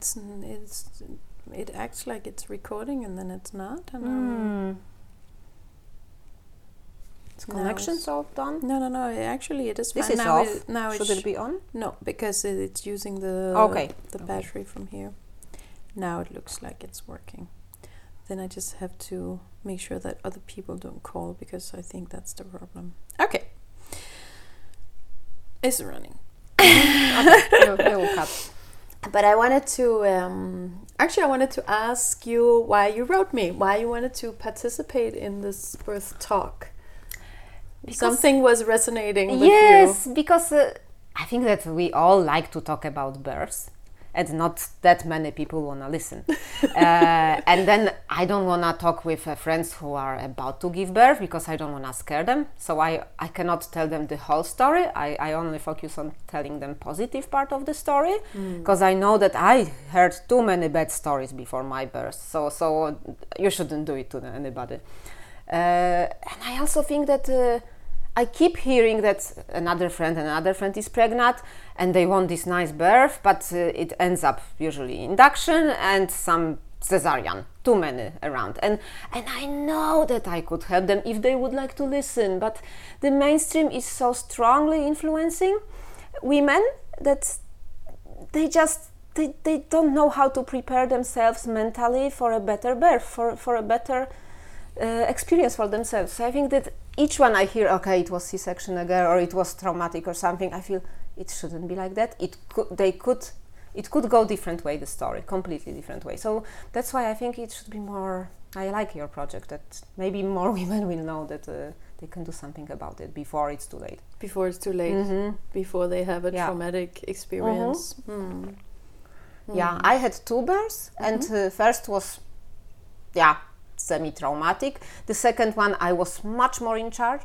It's, it's it acts like it's recording and then it's not. And Mm. Now connections it's- all done? no, no, no. Actually, it is This fine. is now off. It, now Should it's it be on? no because it, it's using the Okay. the Okay. battery from here. Now it looks like it's working. Then I just have to make sure that other people don't call because I think that's the problem. Okay. It's running. You- you will cut. But I wanted to um, actually I wanted to ask you why you wrote me, why you wanted to participate in this birth talk. Because- Something was resonating with yes, because uh, I think that we all like to talk about births, and not that many people wanna listen. uh, and then I don't wanna talk with uh, friends who are about to give birth because I don't wanna scare them. So I I cannot tell them the whole story. I I only focus on telling them positive part of the story because I know that I heard too many bad stories before my birth. So so you shouldn't do it to anybody. Uh, and I also think that uh, I keep hearing that another friend and another friend is pregnant and they want this nice birth, but uh, it ends up usually induction and some cesarean. Too many around, and and I know that I could help them if they would like to listen. But the mainstream is so strongly influencing women that they just they, they don't know how to prepare themselves mentally for a better birth for, for a better uh, experience for themselves so i think that each one i hear okay it was c-section again or it was traumatic or something i feel it shouldn't be like that it could they could it could go different way the story completely different way so that's why i think it should be more i like your project that maybe more women will know that uh, they can do something about it before it's too late before it's too late, Mhm. before they have a Yeah. traumatic experience. Hmm. Yeah, I had two births, and uh, first was, yeah, semi-traumatic. The second one, I was much more in charge,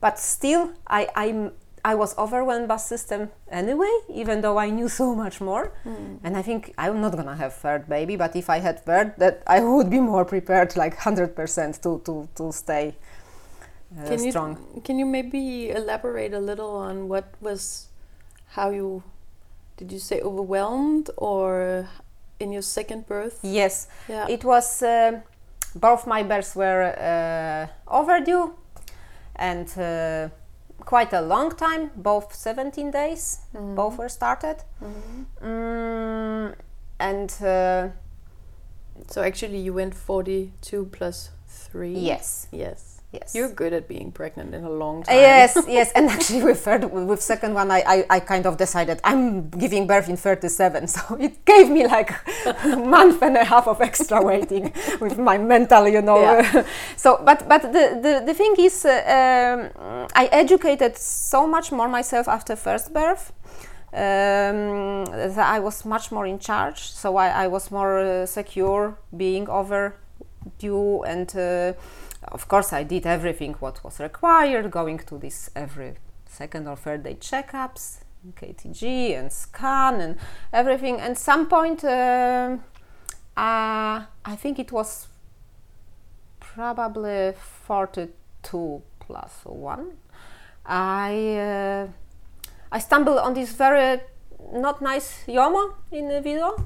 but still, I I'm, I was overwhelmed by system anyway, even though I knew so much more. And I think I'm not gonna have third baby, but if I had third, that I would be more prepared, like hundred percent, to to to stay uh, Can you can you maybe elaborate a little on what was how you did you say overwhelmed or in your second birth? Yes, Yeah. It was uh, both my births were uh, overdue and uh, quite a long time, both 17 days, both were started. Mm, and uh, so actually you went 42 plus 3. yes, Yes. Yes. You're good at being pregnant in a long time. yes, yes, and actually with third, with second one, I, I, I kind of decided I'm giving birth in 37, so it gave me like a month and a half of extra waiting with my mental, you know. Yeah. so, but but the, the, the thing is, uh, um, I educated so much more myself after first birth. Um, that I was much more in charge, so I, I was more uh, secure being overdue and. Uh, of course i did everything what was required going to this every second or third day checkups ktg and scan and everything. And some point um, uh, i think it was probably 42 plus 1 i uh, i stumbled on this very not nice yomo in the video.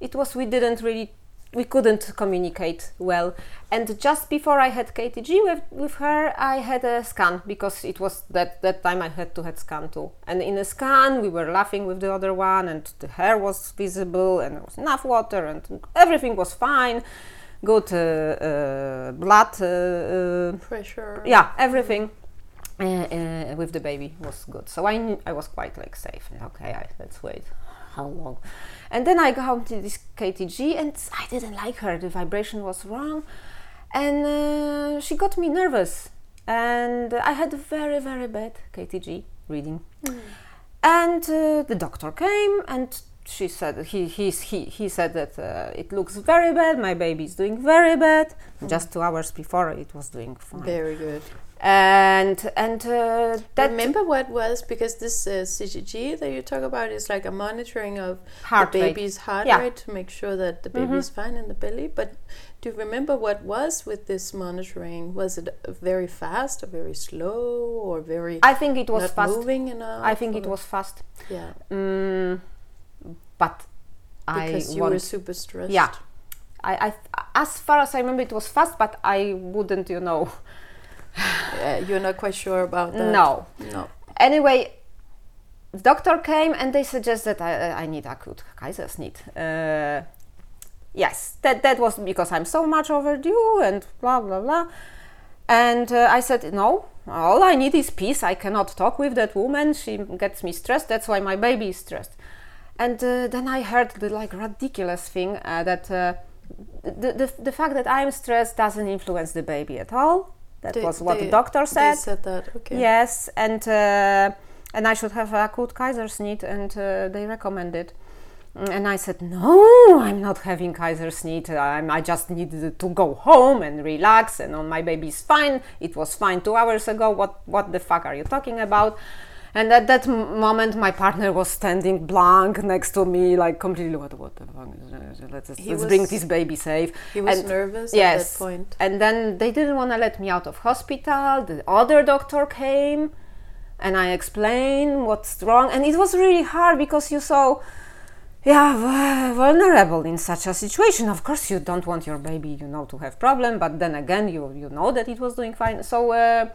It was we didn't really we couldn't communicate well. And just before i had ktg with, with her i had a scan because it was that that time i had to had scan too. And in a scan we were laughing with the other one and the hair was visible and there was enough water and everything was fine. Good uh, uh, blood uh, uh, Pressure. yeah everything uh, uh, with the baby was good. So i knew i was quite like safe. Okay I, let's wait how long. And then i got to this ktg and i didn't like her. The vibration was wrong. And uh, she got me nervous. And i had a very very bad ktg reading. And uh, the doctor came and she said he he he, he said that uh, it looks very bad. My baby is doing very bad. Just two hours before it was doing fine. Very good. And and uh, that Remember what was because this uh, CTG that you talk about is like a monitoring of Heart the rate. baby's heart Yeah. rate to make sure that the baby is fine in the belly. But do you remember what was with this monitoring? Was it very fast or very slow or very I think it was fast. moving enough? I think it was fast. yeah. Mm, but because I you were super stressed. Yeah. I, I, as far as I remember, it was fast, but I wouldn't, you know. Uh, you're not quite sure about that. No. No. Anyway, doctor came and they suggested I, I need acute Kaiserschnitt. Uh, yes, that that was because I'm so much overdue and blah blah blah. And uh, I said no. All I need is peace. I cannot talk with that woman. She gets me stressed. That's why my baby is stressed. And uh, then I heard the like ridiculous thing uh, that uh, the, the the fact that I'm stressed doesn't influence the baby at all. That They- was what they- the doctor They said. said that. Okay. Yes, and uh, and I should have acute Kaiserschnitt, and uh, they recommended. Mm, And I said, no, I'm not having Kaiserschnitt. I'm, I just needed to go home and relax, and on my baby's fine. It was fine two hours ago. What what the fuck are you talking about? And at that moment, my partner was standing blank next to me, like completely, what, what the fuck? Let's, let's bring this baby safe. He was And- nervous yes. at that point. And then they didn't want to let me out of hospital. The other doctor came and I explained what's wrong. And it was really hard because you so, yeah, vu- vulnerable in such a situation. Of course, you don't want your baby, you know, to have problem. But then again, you you know that it was doing fine. So, uh,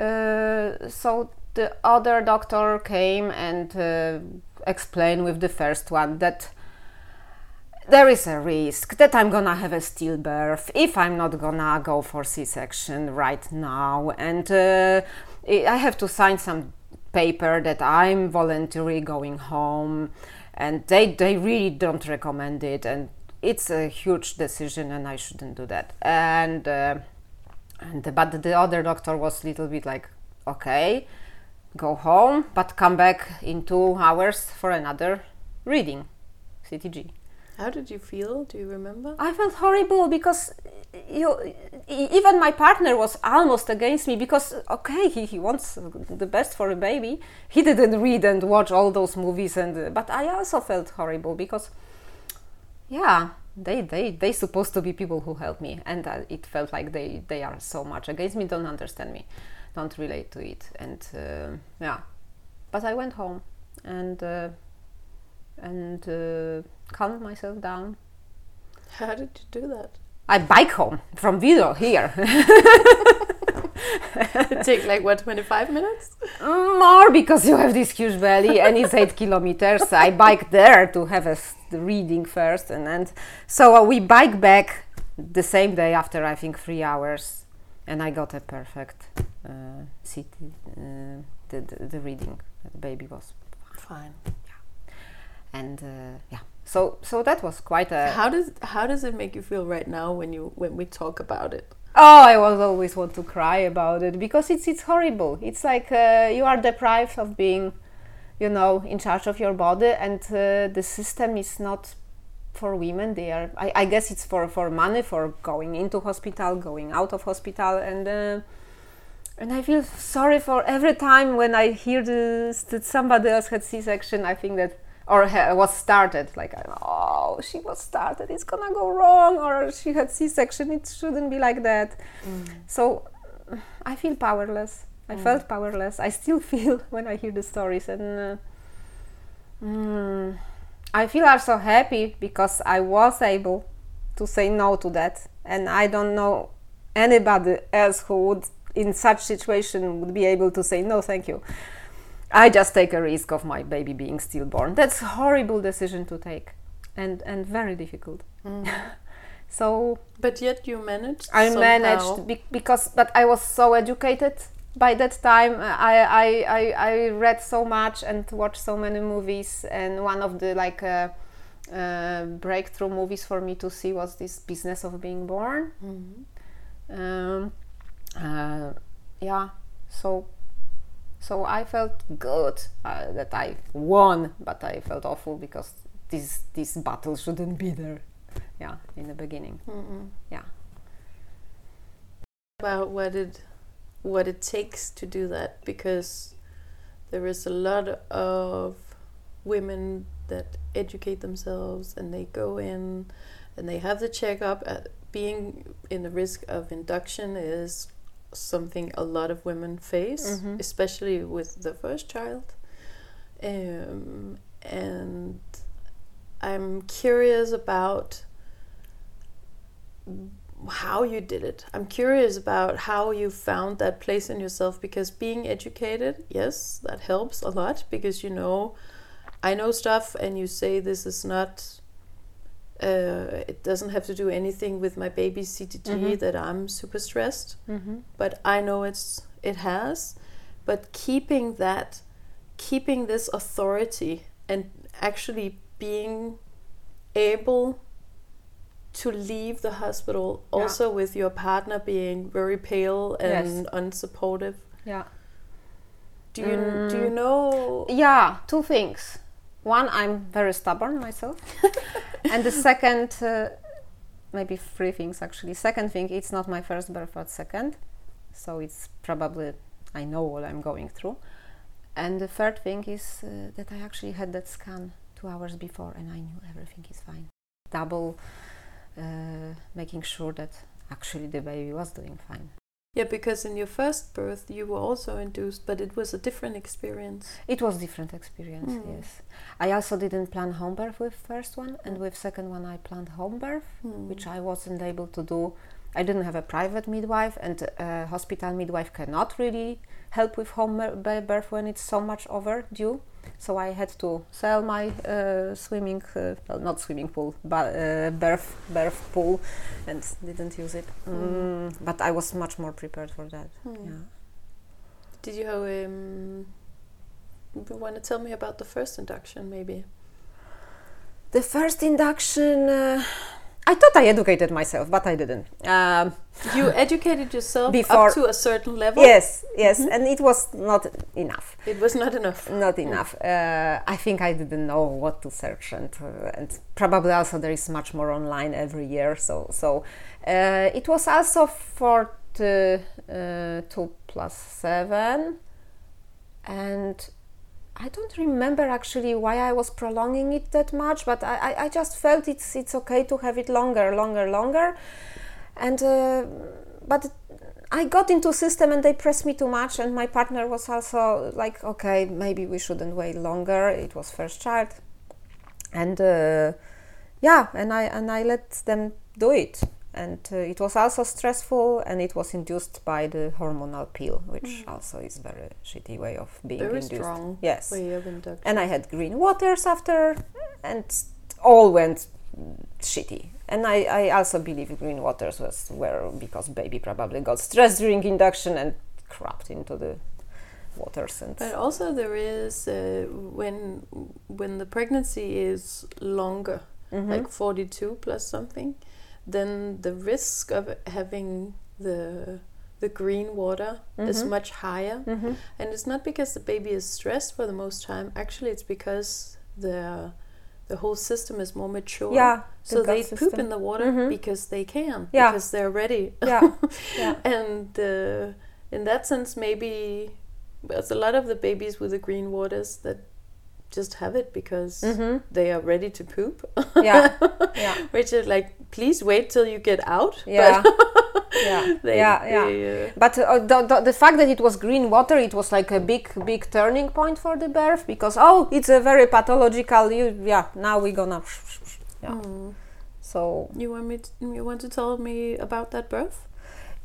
uh, so the other doctor came and uh, explained with the first one that there is a risk that I'm gonna have a stillbirth if I'm not gonna go for C-section right now, and uh, I I have to sign some paper that I'm voluntarily going home, and they they really don't recommend it, and it's a huge decision, and I shouldn't do that. And uh, and but the other doctor was a little bit like, okay, go home, but come back in two hours for another reading, CTG. How did you feel? Do you remember? I felt horrible because you, even my partner was almost against me because okay, he, he wants the best for a baby. He didn't read and watch all those movies, and but I also felt horrible because yeah, they they they supposed to be people who help me, and uh, it felt like they they are so much against me, don't understand me, don't relate to it, and uh, yeah. But I went home and uh, and uh, calmed myself down. How did you do that? I bike home from Vido here. It take like what, 25 minutes? More because you have this huge valley and it's eight kilometers. I bike there to have a reading first, and then so uh, we bike back the same day after I think three hours, and I got a perfect city uh, the, the the reading. The baby was, Fine. yeah and uh, yeah. So so that was quite a. How does how does it make you feel right now when you when we talk about it? Oh, I was always want to cry about it because it's it's horrible. It's like uh, you are deprived of being, you know, in charge of your body, and uh, the system is not for women. They are. I, I guess it's for for money, for going into hospital, going out of hospital, and. Uh, and I feel sorry for every time when I hear this, that somebody else had C-section. I think that or was started. Like oh she was started. It's gonna go wrong. Or she had c-section. It shouldn't be like that. So i feel powerless. I felt powerless. I still feel when i hear the stories. And uh, mm, i feel also happy because i was able to say no to that. And i don't know anybody else who would in such situation would be able to say no thank you I just take a risk of my baby being stillborn. That's a horrible decision to take, and and very difficult. so But yet you managed. I somehow. managed be- because, but I was so educated by that time. I, I I I read so much and watched so many movies, and one of the like. Uh, uh, breakthrough movies for me to see was this business of being born. Um, uh, yeah, so so I felt good uh, that I won, but I felt awful because this this battle shouldn't be there. Yeah, in the beginning. Yeah. about what it what it takes to do that because there is a lot of women that educate themselves and they go in and they have the checkup at being in the risk of induction is something a lot of women face Mhm. especially with the first child um, and I'm curious about how you did it. I'm curious about how you found that place in yourself because being educated, yes, that helps a lot because you know, I know stuff and you say this is not. Uh, it doesn't have to do anything with my baby's CTG Mhm. that I'm super stressed, Mm-hmm. but I know it's it has. But keeping that, keeping this authority and actually being able to leave the hospital Yeah. also with your partner being very pale and Yes. unsupportive Yeah. do you do Mm. you know Yeah, two things. One, I'm very stubborn myself, and the second, uh, maybe three things actually. Second thing, it's not my first birth, but second, so it's probably I know what I'm going through. And the third thing is uh, that I actually had that scan two hours before, and I knew everything is fine. Double uh, making sure that actually the baby was doing fine. Yeah because in your first birth you were also induced but it was a different experience It was different experience, Mm. yes. I also didn't plan home birth with first one, and with second one I planned home birth, Hmm. which I wasn't able to do. I didn't have a private midwife, and uh, hospital midwife cannot really help with home birth when it's so much overdue. So I had to sell my uh, swimming, uh, well, not swimming pool, but uh, birth birth pool, and didn't use it. Mm, but I was much more prepared for that. Hmm. Yeah. did you um you want to tell me about the first induction maybe The first induction, uh, I thought I educated myself, but I didn't. Um, you educated yourself Before- up to a certain level yes, yes, and it was not enough. it was not enough Not enough. Uh, I think I didn't know what to search, and uh, and probably also there is much more online every year. So so uh, it was also for uh, two plus seven, and I don't remember actually why I was prolonging it that much, but I, I, I just felt it's it's okay to have it longer, longer, longer, and uh, but I got into system and they pressed me too much, and my partner was also like, okay, maybe we shouldn't wait longer. It was first child, and uh, yeah, and I and I let them do it, and uh, it was also stressful, and it was induced by the hormonal pill, which also is very shitty way of being very induced. strong Yes, way of induction and I had green waters after, and all went shitty. And I, I also believe green waters was where because baby probably got stressed during induction and crapped into the waters and But also there is uh, when when the pregnancy is longer, Mhm. like 42 plus something, then the risk of having the the green water is Mhm. much higher. Mhm. And it's not because the baby is stressed for the most time. Actually, it's because the the whole system is more mature. yeah, So they poop in the water Mhm. because they can. Yeah. Because they're ready. yeah, yeah, and uh, in that sense maybe there's a lot of the babies with the green waters that just have it because Mhm. they are ready to poop yeah, yeah, which is like please wait till you get out yeah, but yeah, they, yeah, yeah. they, uh, But uh, the, the, the fact that it was green water, it was like a big, big turning point for the birth because oh, it's a very pathological. You, yeah, now we're gonna. Yeah. hmm. So you want me to, you want to tell me about that birth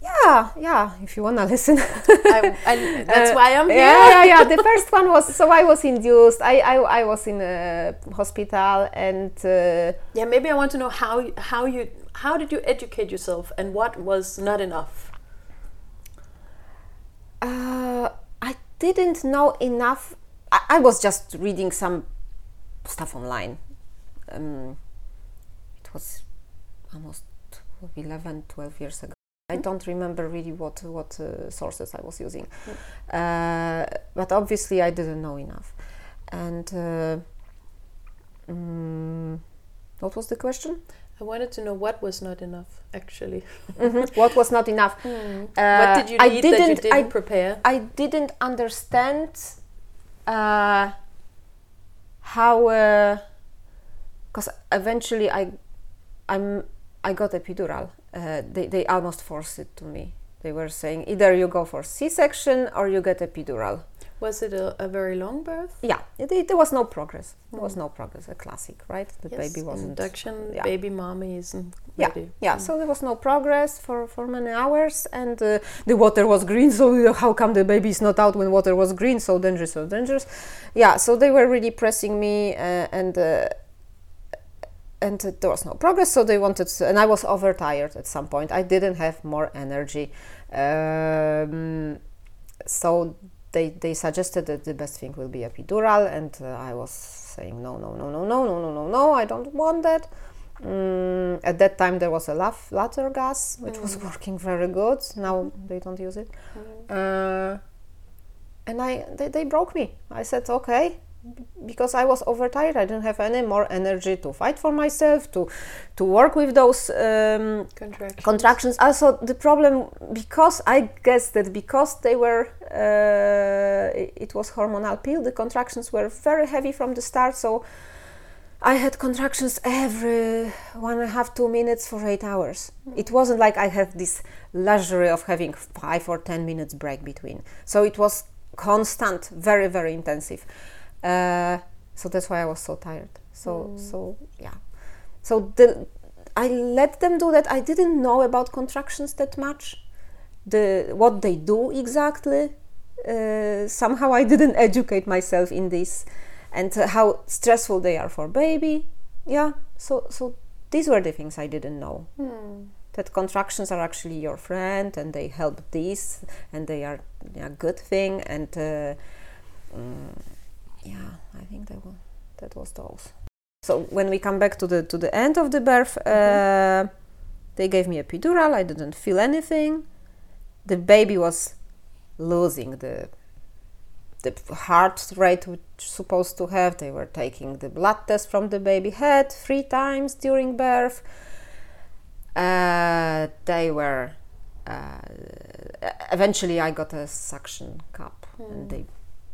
yeah, yeah. If you wanna listen. I, I, that's Uh, why i'm here yeah, yeah, yeah. The first one was so I was induced. I I, I was in a hospital and uh, yeah maybe i want to know how you- how you how did you educate yourself and what was not enough uh, I didn't know enough. I, I was just reading some stuff online. Um, it was almost 11, 12 years ago. I don't remember really what what uh, sources I was using, uh, but obviously I didn't know enough. And uh, mm, what was the question? i wanted to know what was not enough actually Mhm. What was not enough? what Uh, did you I that you didn't- didn't I prepare I didn't understand uh, how because eventually I I'm I got epidural. Uh, they they almost forced it to me. They were saying either you go for C-section or you get epidural. Was it a, a very long birth? Yeah, it, it, there was no progress. There was no progress. A classic, right? The Yes, baby wasn't. induction. yeah. Baby mommy isn't Yeah, ready. yeah. So there was no progress for, for many hours, and uh, the water was green. So how come the baby is not out when water was green? So dangerous, so dangerous. Yeah. So they were really pressing me, uh, and uh, and there was no progress. So they wanted, to, and I was overtired at some point. I didn't have more energy. Um, so they they suggested that the best thing will be a epidural, and uh, I was saying no, no, no, no, no, no, no, no, no. I don't want that. Mm, at that time, there was a laf- latter gas, which was working very good. Now they don't use it. Uh, and I, they, they broke me. I said, okay, because I was overtired. I didn't have any more energy to fight for myself, to, to work with those um, Contraction. contractions. Also, the problem because I guess that because they were, uh, it, it was hormonal pill. The contractions were very heavy from the start, so I had contractions every one and a half, two minutes for eight hours. It wasn't like I had this luxury of having five or ten minutes break between. So it was constant, very, very intensive. Uh, so that's why I was so tired. So, so yeah. So the, I let them do that. I didn't know about contractions that much. The what they do exactly. Uh, somehow I didn't educate myself in this and how stressful they are for baby yeah so so these were the things i didn't know Hmm. that contractions are actually your friend and they help this and they are a good thing and uh, mm, yeah i think that was, that was those so when we come back to the to the end of the birth uh, they gave me a epidural. I didn't feel anything. The baby was losing the the heart rate which supposed to have. They were taking the blood test from the baby head three times during birth uh, they were uh, eventually i got a suction cup and they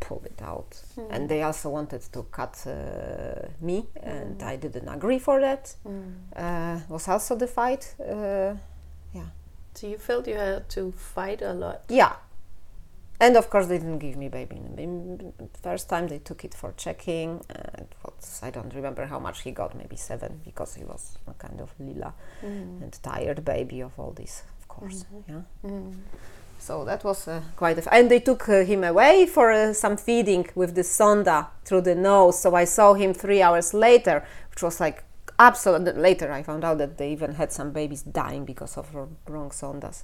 pulled it out. And they also wanted to cut uh, me and i didn't agree for that. Uh, was also the fight uh, So you felt you had to fight a lot. yeah. And of course they didn't give me baby. First time they took it for checking and i don't remember how much he got maybe seven because he was a kind of lila and tired baby of all this of course. Yeah so that was uh, quite a f- and they took uh, him away for uh, some feeding with the sonda through the nose so i saw him three hours later which was like absolute later i found out that they even had some babies dying because of wrong sondas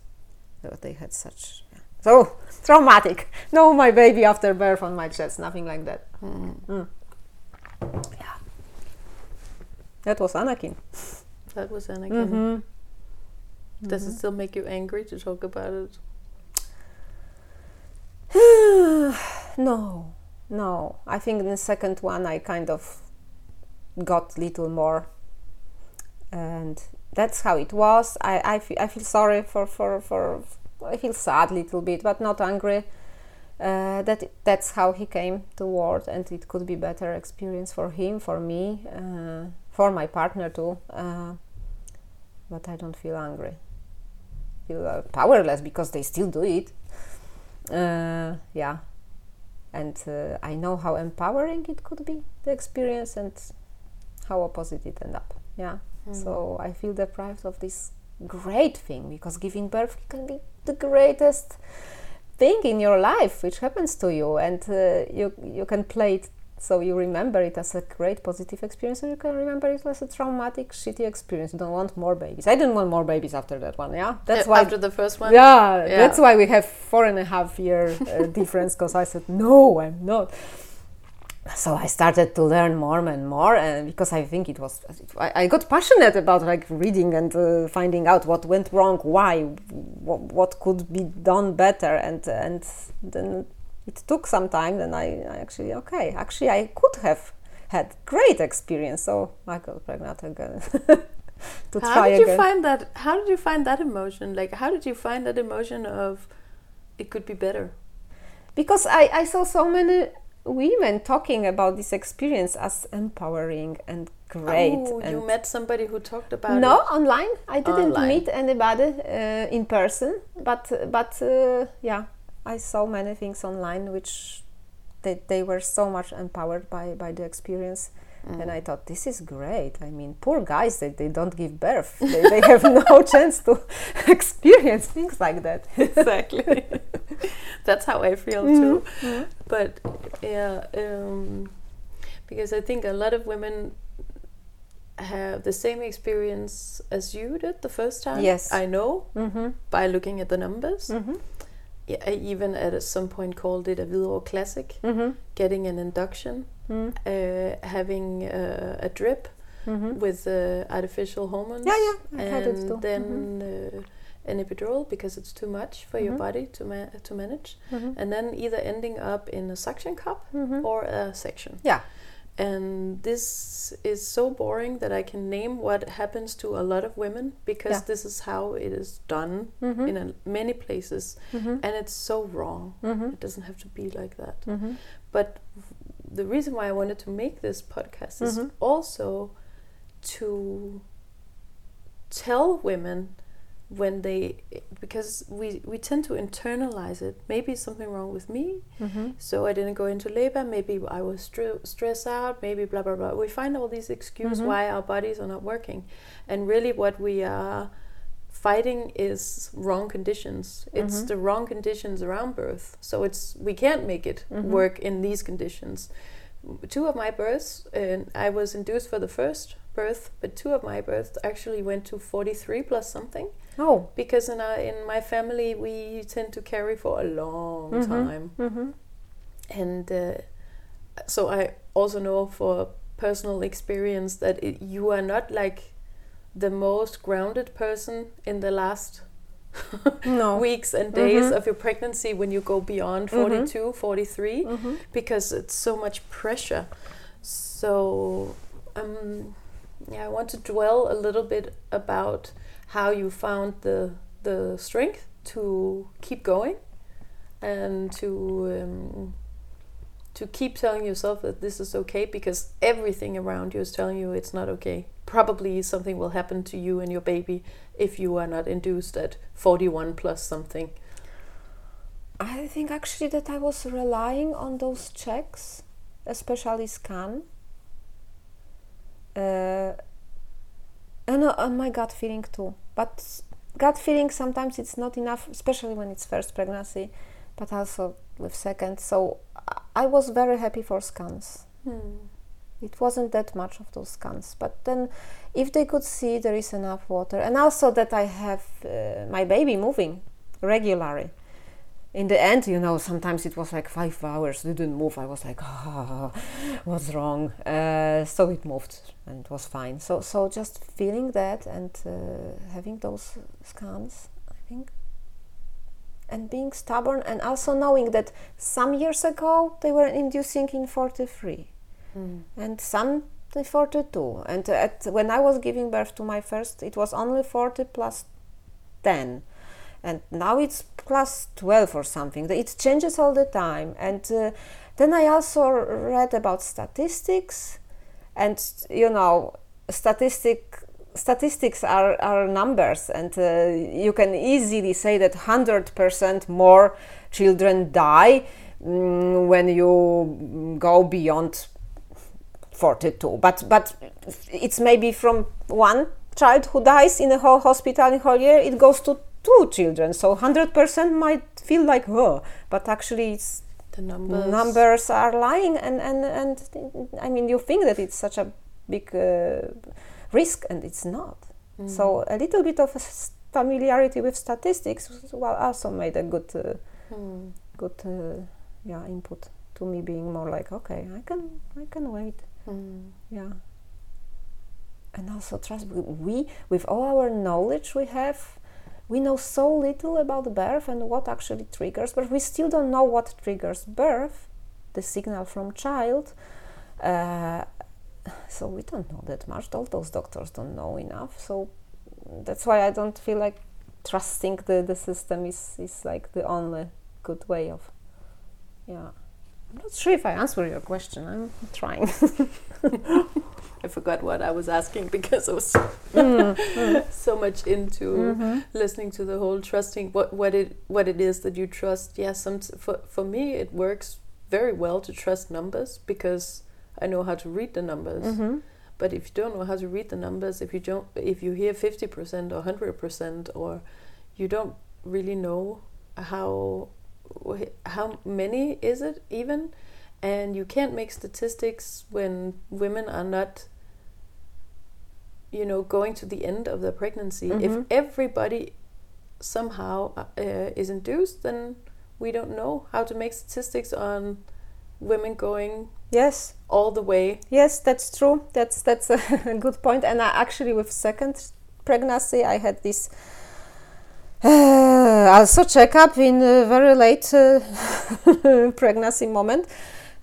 that they had such yeah. so traumatic no my baby after birth on my chest nothing like that Mm. yeah that was anakin That was Anakin. mm-hmm. Does it still make you angry to talk about it? no, no. I think in the second one I kind of got little more, and that's how it was. I I feel, feel sorry for for for. I feel sad a little bit, but not angry. Uh, that that's how he came to world, and it could be better experience for him, for me, uh, for my partner too. Uh, but I don't feel angry. Feel uh, powerless because they still do it. Uh, yeah, and uh, I know how empowering it could be the experience and how opposite it end up. Yeah, so I feel deprived of this great thing because giving birth can be the greatest thing in your life which happens to you, and uh, you you can play it so you remember it as a great positive experience, or you can remember it as a traumatic, shitty experience. You don't want more babies. I didn't want more babies after that one. Yeah, that's Uh, why after the first one. yeah, Yeah. that's why we have four and a half year uh, difference because I said no, I'm not. So I started to learn more and more, and because I think it was, I, I got passionate about like reading and uh, finding out what went wrong, why, what, what could be done better, and and then it took some time. Then I, I actually okay, actually I could have had great experience, so I got pregnant again to How try did you again. find that? How did you find that emotion? Like, how did you find that emotion of it could be better? because I, I saw so many women talking about this experience as empowering and great. Oh, and you met somebody who talked about no, it. online. I didn't Online. meet anybody uh, in person, but but uh, yeah, I saw many things online which they, they were so much empowered by, by the experience. Mm. And I thought, this is great. I mean, poor guys, they, they don't give birth. they, they have no chance to experience things like that. exactly. That's how I feel too. But yeah, um, because I think a lot of women have the same experience as you did the first time. Yes. I know Mm-hmm. by looking at the numbers. Mm-hmm. I even at some point called it a Vidro classic, Mm-hmm. getting an induction, Mm-hmm. uh, having uh, a drip Mm-hmm. with uh, artificial hormones. Yeah, yeah, I had it and then uh, an epidural because it's too much for your Mhm. body to ma- to manage, Mm-hmm. and then either ending up in a suction cup Mm-hmm. or a section. Yeah. And this is so boring that I can name what happens to a lot of women because Yeah. this is how it is done Mm-hmm. in a, many places, Mm-hmm. and it's so wrong. Mm-hmm. It doesn't have to be like that. Mm-hmm. But the reason why I wanted to make this podcast is Mhm. also to tell women when they because we we tend to internalize it. Maybe something wrong with me Mm-hmm. so i didn't go into labor. Maybe i was str- stressed out. Maybe blah blah blah. We find all these excuses Mhm. why our bodies are not working. And really what we are fighting is wrong conditions. It's Mhm. the wrong conditions around birth. So it's we can't make it Mhm. work in these conditions. Two of my births and i was induced for the first birth but two of my births actually went to 43 plus something Oh. because in our, in my family we tend to carry for a long Mhm. time Mm-hmm. and uh, so i also know for personal experience that it, you are not like the most grounded person in the last No. weeks and days Mhm. of your pregnancy when you go beyond Mhm. 42 43 Mm-hmm. because it's so much pressure so um, yeah i want to dwell a little bit about how you found the the strength to keep going and to um, to keep telling yourself that this is okay because everything around you is telling you it's not okay probably something will happen to you and your baby if you are not induced at 41 plus something I think actually that I was relying on those checks, especially scan. Uh, and uh, on my gut feeling too. But gut feeling sometimes it's not enough, especially when it's first pregnancy, but also with second. So I- was very happy for scans. It wasn't that much of those scans, but then if they could see there is enough water, and also that I have uh, my baby moving regularly. In the end, you know, sometimes it was like five hours didn't move. I was like, ah, what's wrong? Uh, so it moved and it was fine. So, so just feeling that and uh, having those scans, I think, and being stubborn, and also knowing that some years ago they were inducing in 43 and some the 42 and at, when i was giving birth to my first it was only 40 plus 10 and now it's plus 12 or something. It changes all the time. And uh, then i also read about statistics. And you know statistic statistics are, are numbers. And uh, you can easily say that 100% more children die mm, when you go beyond 42 but but it's maybe from one child who dies in a whole hospital in whole year it goes to two children so 100% might feel like oh but actually it's the numbers numbers are lying and, and and i mean you think that it's such a big uh, risk and it's not Mm. so a little bit of familiarity with statistics well also made a good uh, Hmm. good uh, yeah input to me being more like okay i can i can wait Hmm. yeah and also trust we- we with all our knowledge we have we know so little about birth and what actually triggers but we still don't know what triggers birth the signal from child uh, so we don't know that much. All those doctors don't know enough so that's why i don't feel like trusting the, the system is, is like the only good way of yeah. I'm not sure if i answer your question. I'm trying I forgot what I was asking because I was so much into Mhm. listening to the whole trusting what what it what it is that you trust. Yeah, some for for me it works very well to trust numbers because I know how to read the numbers. Mm-hmm. But if you don't know how to read the numbers, if you don't, if you hear fifty percent or hundred percent, or you don't really know how how many is it even, and you can't make statistics when women are not, you know, going to the end of the pregnancy. If Mhm. everybody somehow uh, is induced, then we don't know how to make statistics on women going Yes, all the way. yes, that's true. That's that's a good point. And I actually, with second pregnancy, I had this uh, also checkup in a very late uh, pregnancy moment,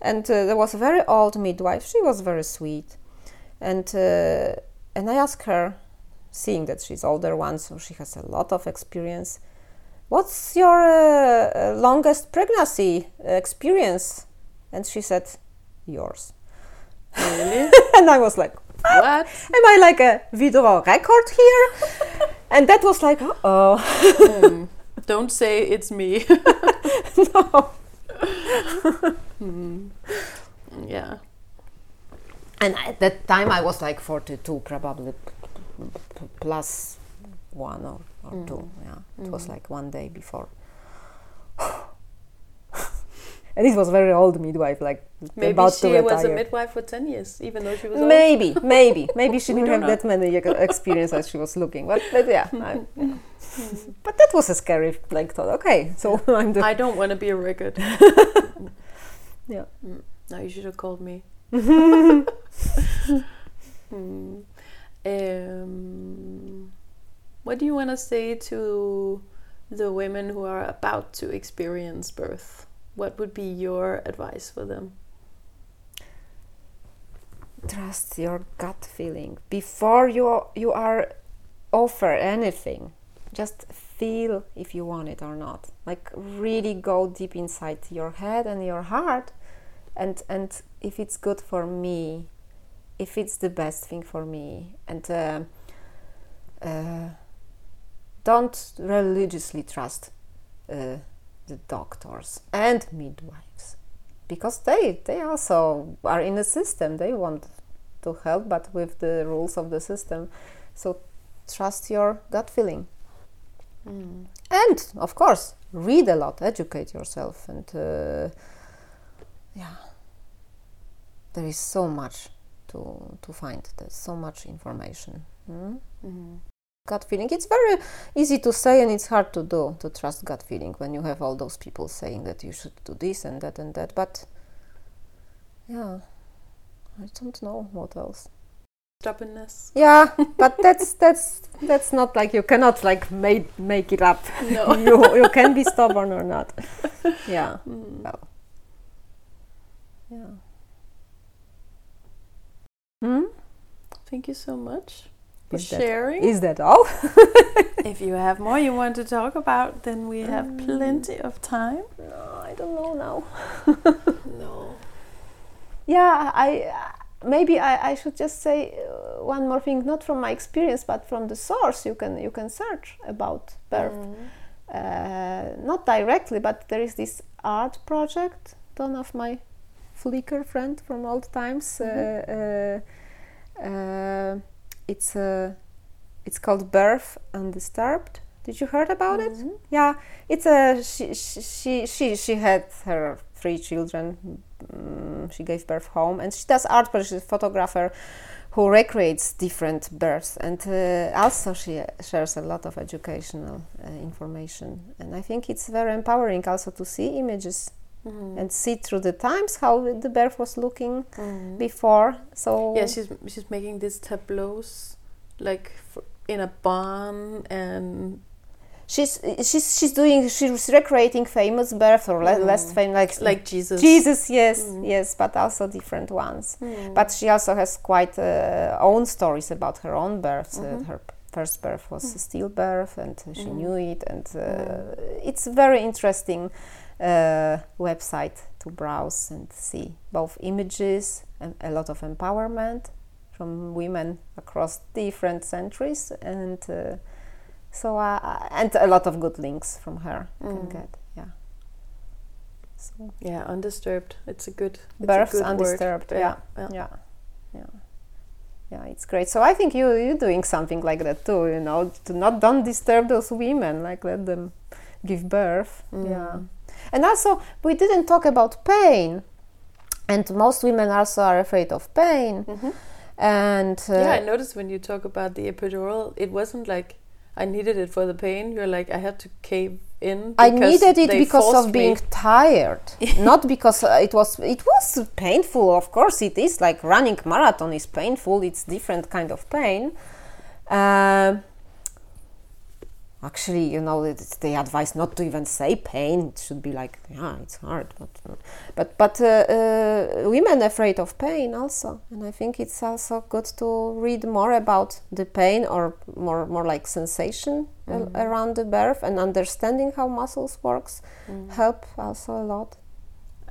and uh, there was a very old midwife. She was very sweet, and uh, and I asked her, seeing that she's older one, so she has a lot of experience. What's your uh, uh, longest pregnancy experience? And she said, yours. Really? and I was like, what? am I like a video record here? and that was like, oh, Hmm. Don't say it's me. no. Hmm. Yeah. And at that time I was like 42, probably plus one or, or Mm. two. Yeah, it was Mm. like one day before. and it was very old midwife, like Maybe about she to was a midwife for 10 years, even though she was old. Maybe, maybe, maybe she didn't have know. that many ex- experience as she was looking. But, but yeah, I, yeah. but that was a scary like thought. Okay, so I'm the I don't want to be a record. yeah. Mm. No, you should have called me. Hmm. Um, what do you want to say to the women who are about to experience birth? What would be your advice for them? trust your gut feeling before you you are offer anything just feel if you want it or not like really go deep inside your head and your heart and and if it's good for me if it's the best thing for me and uh, uh, don't religiously trust uh, the doctors and midwives. Because they they also are in the system they want to help but with the rules of the system. So trust your gut feeling. Mm. and of course read a lot educate yourself and uh, yeah there is so much to to find there's so much information mm? Mm. gut feeling it's very easy to say and it's hard to do to trust gut feeling when you have all those people saying that you should do this and that and that but yeah i don't know what else Stubbornness. yeah but that's that's that's not like you cannot like make make it up No. you you can be stubborn or not yeah Mm. well yeah hmm? Thank you so much for Is sharing. is that all if you have more you want to talk about, then we have Mm. plenty of time. no i don't know now No. Yeah, I uh, maybe I, I should just say uh, one more thing, not from my experience, but from the source. You can you can search about birth, Mm. uh, not directly, but there is this art project done of my Flickr friend from old times. Uh, uh, uh, it's it's called Birth Undisturbed. Did you heard about it? Mhm. Yeah, it's a she she she she, she had her three children. Mm, she gave birth home, and she does art. But she's a photographer who recreates different births, and uh, also she shares a lot of educational uh, information. And I think it's very empowering also to see images Mhm. and see through the times how the birth was looking Mhm. before. So Yeah, she's she's making these tableaus, like in a barn, and she's she's she's doing she's recreating famous birth or Mm. less famous like like Jesus. Jesus, yes, Mm. yes, but also different ones. Mm. But she also has quite uh, own stories about her own birth. Uh, her first birth was a stillbirth, and she knew it. And uh, Mm. it's very interesting uh, website to browse and see both images and a lot of empowerment from women across different centuries, and uh, so uh, and a lot of good links from her you can Mm. get. Yeah. So Yeah, undisturbed. It's a good. It's births a good undisturbed. Yeah, yeah. yeah, yeah, yeah. It's great. So I think you you're doing something like that too. You know, to not don't disturb those women. Like let them give birth. Mm. Yeah, and also we didn't talk about pain, and most women also are afraid of pain. Mhm. And uh, yeah, I noticed when you talk about the epidural, it wasn't like I needed it for the pain. You're like I had to cave in. I needed it because of being me. tired, not because uh, it was. It was painful, of course. It is like running marathon is painful. It's different kind of pain. Um actually, you know, it's the advice not to even say pain. It should be like, yeah, it's hard, but but but uh, uh, women afraid of pain also, and I think it's also good to read more about the pain or more more like sensation a- around the birth and understanding how muscles works help also a lot.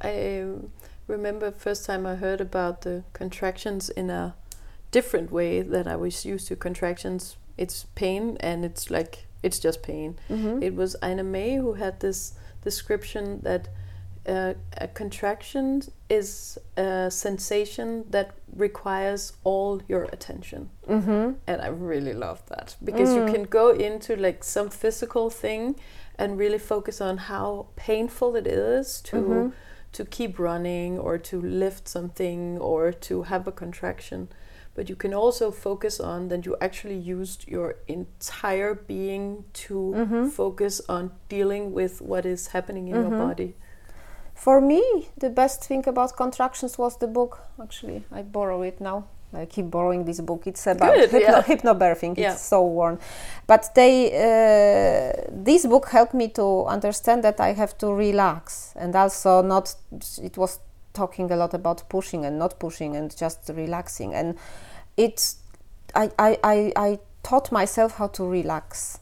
I um, remember first time I heard about the contractions in a different way than I was used to contractions. It's pain and it's like it's just pain. Mm-hmm. It was Ina May who had this description that uh, a contraction is a sensation that requires all your attention. Mm-hmm. And I really love that because Mm. you can go into like some physical thing and really focus on how painful it is to Mhm. to keep running or to lift something or to have a contraction. But you can also focus on that you actually used your entire being to Mhm. focus on dealing with what is happening in your Mhm. body. For me, the best thing about contractions was the book. Actually, I borrow it now. I keep borrowing this book. It's about Good, hypno- yeah. hypnobirthing. Yeah. It's so worn, but they uh, this book helped me to understand that I have to relax and also not. It was talking a lot about pushing and not pushing and just relaxing. And it's. I I I, taught myself how to relax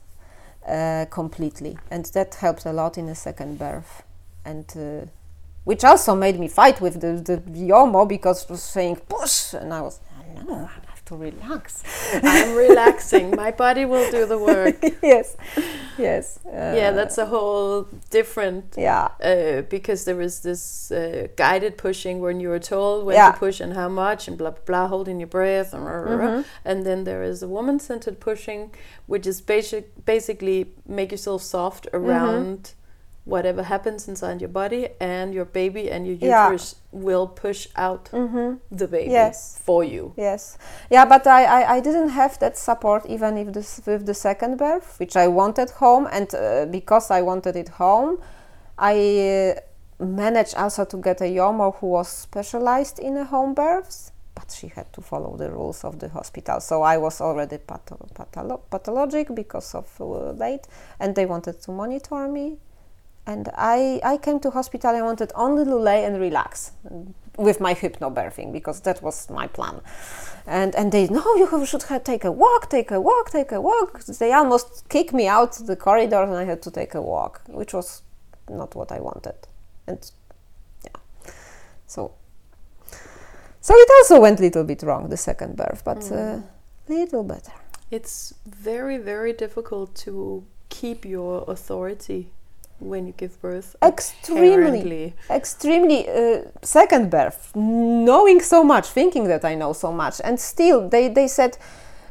uh, completely, and that helped a lot in a second birth. And uh, which also made me fight with the, the Yomo because it was saying push. And I was no have to relax I'm relaxing. My body will do the work. yes yes uh, yeah, that's a whole different yeah uh, because there is this uh, guided pushing when you are told when Yeah. to push and how much and blah blah blah, holding your breath and, rah, rah, rah. Mhm. and then there is a woman-centered pushing, which is basic basically make yourself soft Mm-hmm. Whatever happens inside your body, and your baby and your Yeah. uterus will push out hmm the baby Yes. for you. yes yeah but I, I, I didn't have that support even if this with the second birth which I wanted home and uh, because I wanted it home I uh, managed also to get a Yomo who was specialized in a home births but she had to follow the rules of the hospital so I was already patho- patholo- pathologic because of uh, late and they wanted to monitor me and I, I came to hospital I wanted only to lay and relax with my hypnobirthing because that was my plan. And and they no you should have take a walk take a walk take a walk. They almost kicked me out the corridor and I had to take a walk which was not what I wanted. And yeah. So so it also went a little bit wrong the second birth but uh, little better. It's very very difficult to keep your authority when you give birth. extremely. apparently. extremely uh, second birth. Knowing so much thinking that i know so much and still they, they said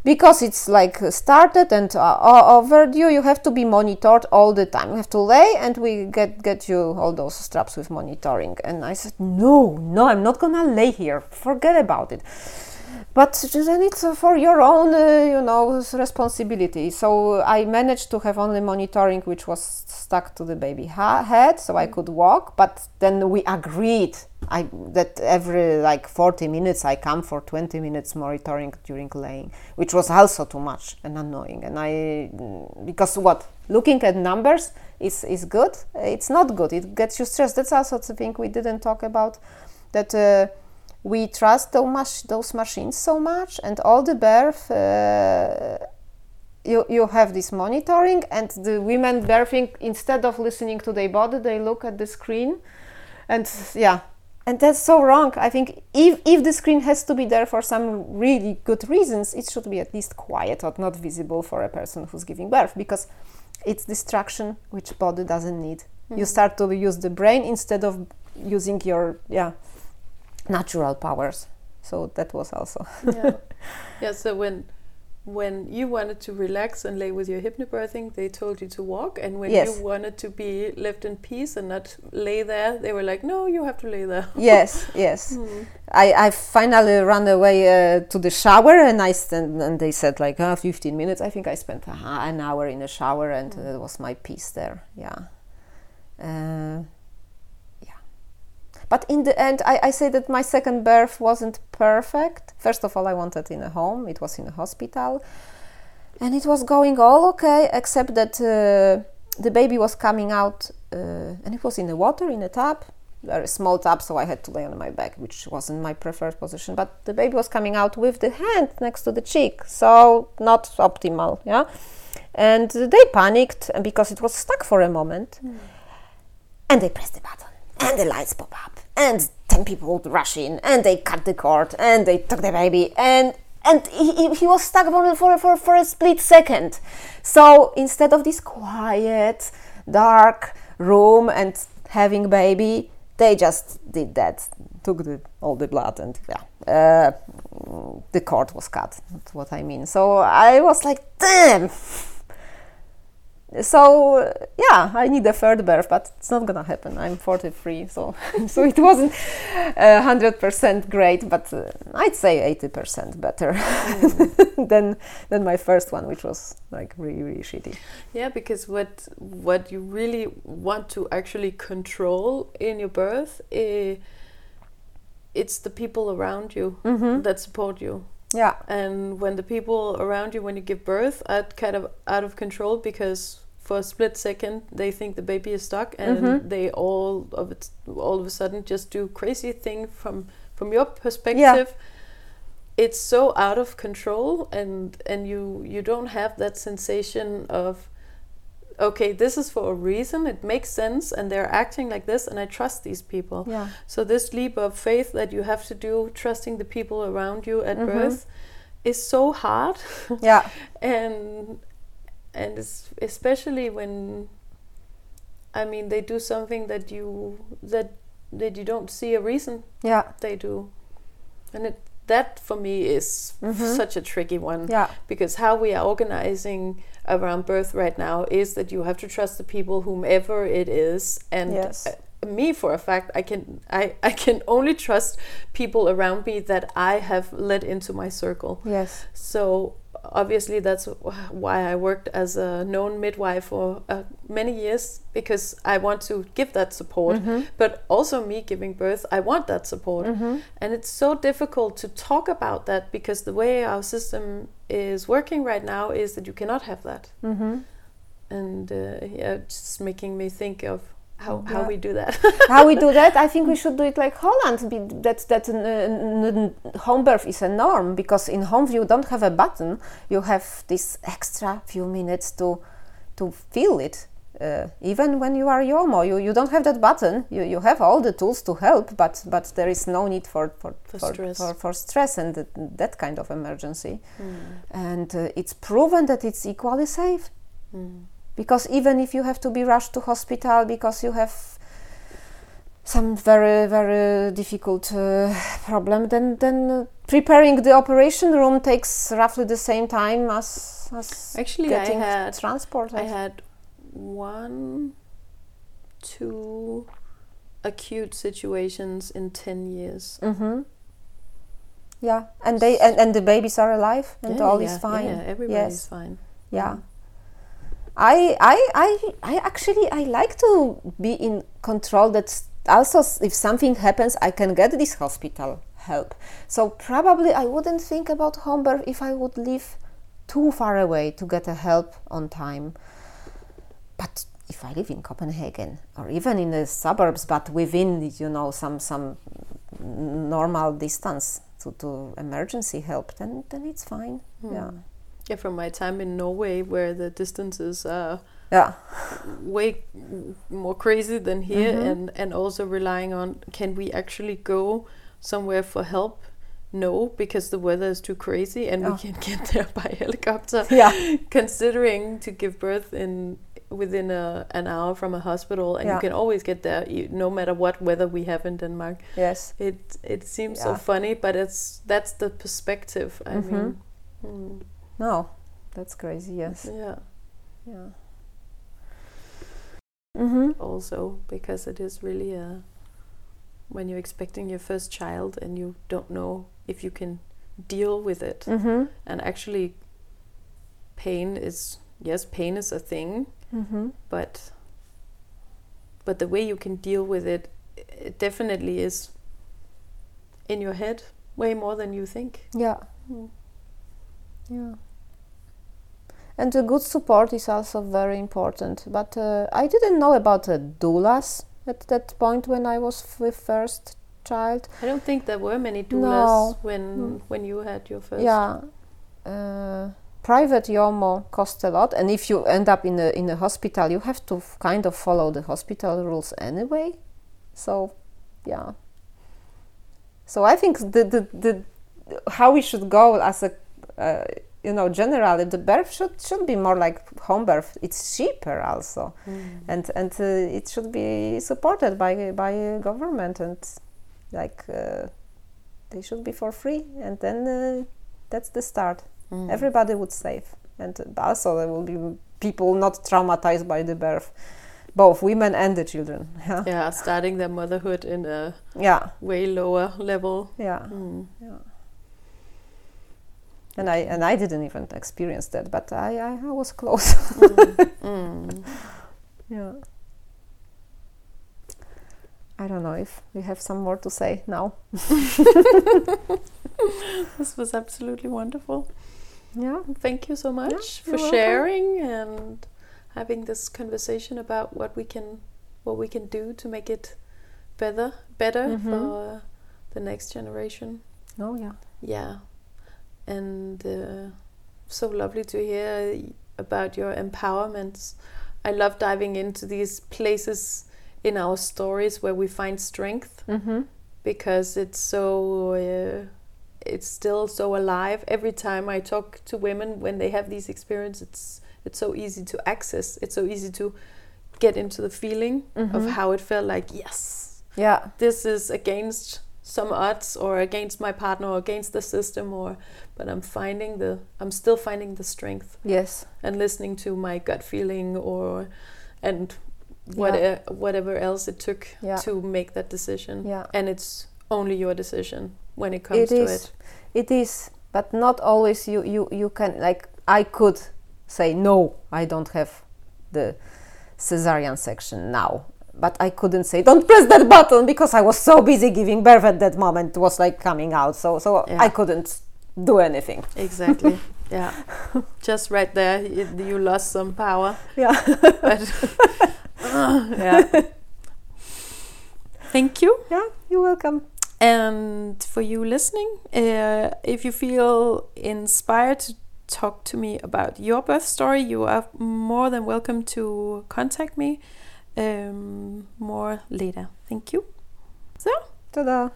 because it's like started and uh, overdue you have to be monitored all the time. You have to lay and we get get you all those straps with monitoring. And i said no no i'm not gonna lay here. Forget about it but then it's for your own uh, you know responsibility. So i managed to have only monitoring which was stuck to the baby ha- head so i could walk. But then we agreed I, that every like 40 minutes i come for 20 minutes monitoring during laying which was also too much and annoying. And i mm, because what? Looking at numbers is is good. It's not good. It gets you stressed. That's also the thing we didn't talk about that uh, we trust those, machines so much and all the birth uh, you, you have this monitoring and the women birthing instead of listening to their body they look at the screen and yeah. And that's so wrong. I think if, if the screen has to be there for some really good reasons it should be at least quiet or not visible for a person who's giving birth because it's distraction which body doesn't need. You start to use the brain instead of using your yeah natural powers. So that was also yeah. yeah. So when when you wanted to relax and lay with your hypnobirthing, they told you to walk, and when Yes. you wanted to be left in peace and not lay there, they were like, "No, you have to lay there." yes, yes. I, I finally ran away uh, to the shower and I stand, and they said like uh, 15 minutes. I think I spent ha- an hour in the shower and uh, it was my peace there. Yeah. Uh, yeah. But in the end, I, I say that my second birth wasn't perfect. First of all, I wanted in a home, it was in a hospital. And it was going all okay, except that uh, the baby was coming out uh, and it was in the water, in a tub very small tub, so I had to lay on my back, which wasn't my preferred position. But the baby was coming out with the hand next to the cheek, so not optimal, yeah. And they panicked because it was stuck for a moment, and they pressed the button, and the lights pop up, and ten people would rush in, and they cut the cord, and they took the baby, and and he, he- he was stuck for, for, for, for a split second. So instead of this quiet, dark room and having baby, they just did that, took the, all the blood, and yeah, uh, the cord was cut. That's what I mean. So I was like, damn. So uh, yeah, I need a third birth, but it's not gonna happen. I'm 43, so so it wasn't hundred percent great, but uh, I'd say 80% better than than my first one, which was like really really shitty. Yeah, because what what you really want to actually control in your birth, eh, it's the people around you that support you. Yeah, And when the people around you, when you give birth, are kind of out of control because for a split second they think the baby is stuck, and mm-hmm. they all of it all of a sudden just do crazy thing from from your perspective. It's so out of control, and and you you don't have that sensation of okay, this is for a reason. It makes sense, and they're acting like this, and I trust these people. yeah, So this leap of faith that you have to do, trusting the people around you at mm-hmm. birth, is so hard, yeah, and and especially when, I mean, they do something that you that that you don't see a reason yeah, they do, and it that for me is such a tricky one. Yeah, because how we are organizing around birth right now is that you have to trust the people whomever it is. And Yes. uh, me for a fact i can I, I can only trust people around me that i have let into my circle. Yes, so obviously that's why i worked as a known midwife for uh, many years because i want to give that support. But also me giving birth i want that support. And it's so difficult to talk about that because the way our system is working right now is that you cannot have that. Mm-hmm. and uh, yeah it's just making me think of how, how Yeah. we do that how we do that? I think we should do it like Holland. Be, that that uh, home birth is a norm because in home you don't have a button. You have this extra few minutes to to feel it. Uh, even when you are yomo, you, you don't have that button. You, you have all the tools to help, but but there is no need for for For for, stress. for, for stress and that, that kind of emergency. And uh, it's proven that it's equally safe because even if you have to be rushed to hospital because you have some very very difficult uh, problem then then preparing the operation room takes roughly the same time as as actually getting i had transport I had one, two acute situations in 10 years. mm-hmm. yeah and they and, and the babies are alive and Yeah, all yeah, is fine Yeah, everybody's yes fine. yeah I, I i i actually i like to be in control that also if something happens i can get this hospital help. So probably i wouldn't think about home birth if i would live too far away to get a help on time. But if i live in copenhagen or even in the suburbs but within you know some some normal distance to, to emergency help then then it's fine. Hmm. Yeah Yeah, from my time in Norway, where the distances are yeah way more crazy than here, Mm-hmm. and and also relying on can we actually go somewhere for help? No, because the weather is too crazy, and we Oh. can't get there by helicopter. yeah Considering to give birth in within a, an hour from a hospital, and Yeah. you can always get there, you, no matter what weather we have in Denmark. Yes. It it seems so funny, but it's that's the perspective. I Mhm. mean, mm, No, that's crazy. Yes. yeah. Yeah. Mm-hmm. Also, because it is really a when you're expecting your first child and you don't know if you can deal with it, Mm-hmm. and actually, pain is yes, pain is a thing, Mm-hmm. but but the way you can deal with it, it definitely is in your head way more than you think. Yeah. Mm. Yeah. And the good support is also very important. But uh, I didn't know about uh, doulas at that point when I was with first child. I don't think there were many No. doulas when Mm. when you had your first. Yeah. Uh, private yomo costs a lot, and if you end up in a in a hospital, you have to kind of follow the hospital rules anyway. So, yeah. So I think the the, the how we should go as a uh, you know generally the birth should should be more like home birth. It's cheaper also, Mm. and and uh, it should be supported by by government and like uh, they should be for free, and then uh, that's the start Mm. everybody would save and also there will be people not traumatized by the birth both women and the children yeah Yeah, starting their motherhood in a yeah way lower level. yeah, Mm. yeah. And i and i didn't even experience that but i i, I was close Mm. Mm. yeah i don't know if we have some more to say now This was absolutely wonderful. yeah Thank you so much for you're welcome. sharing and having this conversation about what we can what we can do to make it better better Mhm. for the next generation. oh yeah Yeah, and uh, so lovely to hear about your empowerments. I love diving into these places in our stories where we find strength mm-hmm. because it's so uh, it's still so alive every time i talk to women when they have these experiences it's it's so easy to access it's so easy to get into the feeling of Mhm. how it felt like yes yeah this is against some odds or against my partner or against the system or but i'm finding the i'm still finding the strength yes and listening to my gut feeling or and what Yeah. whatever else it took Yeah. to make that decision yeah and it's only your decision when it comes It to is. it. It is, but not always. You you you can like. I could say no. I don't have the cesarean section now, but I couldn't say don't press that button because I was so busy giving birth at that moment. It was like coming out, so so Yeah. I couldn't do anything. Exactly. yeah. Just right there, you, you lost some power. Yeah. But yeah. Thank you. Yeah, you're welcome. And for you listening, uh, if you feel inspired to talk to me about your birth story, you are more than welcome to contact me um, more later. Thank you. So, Ta-da.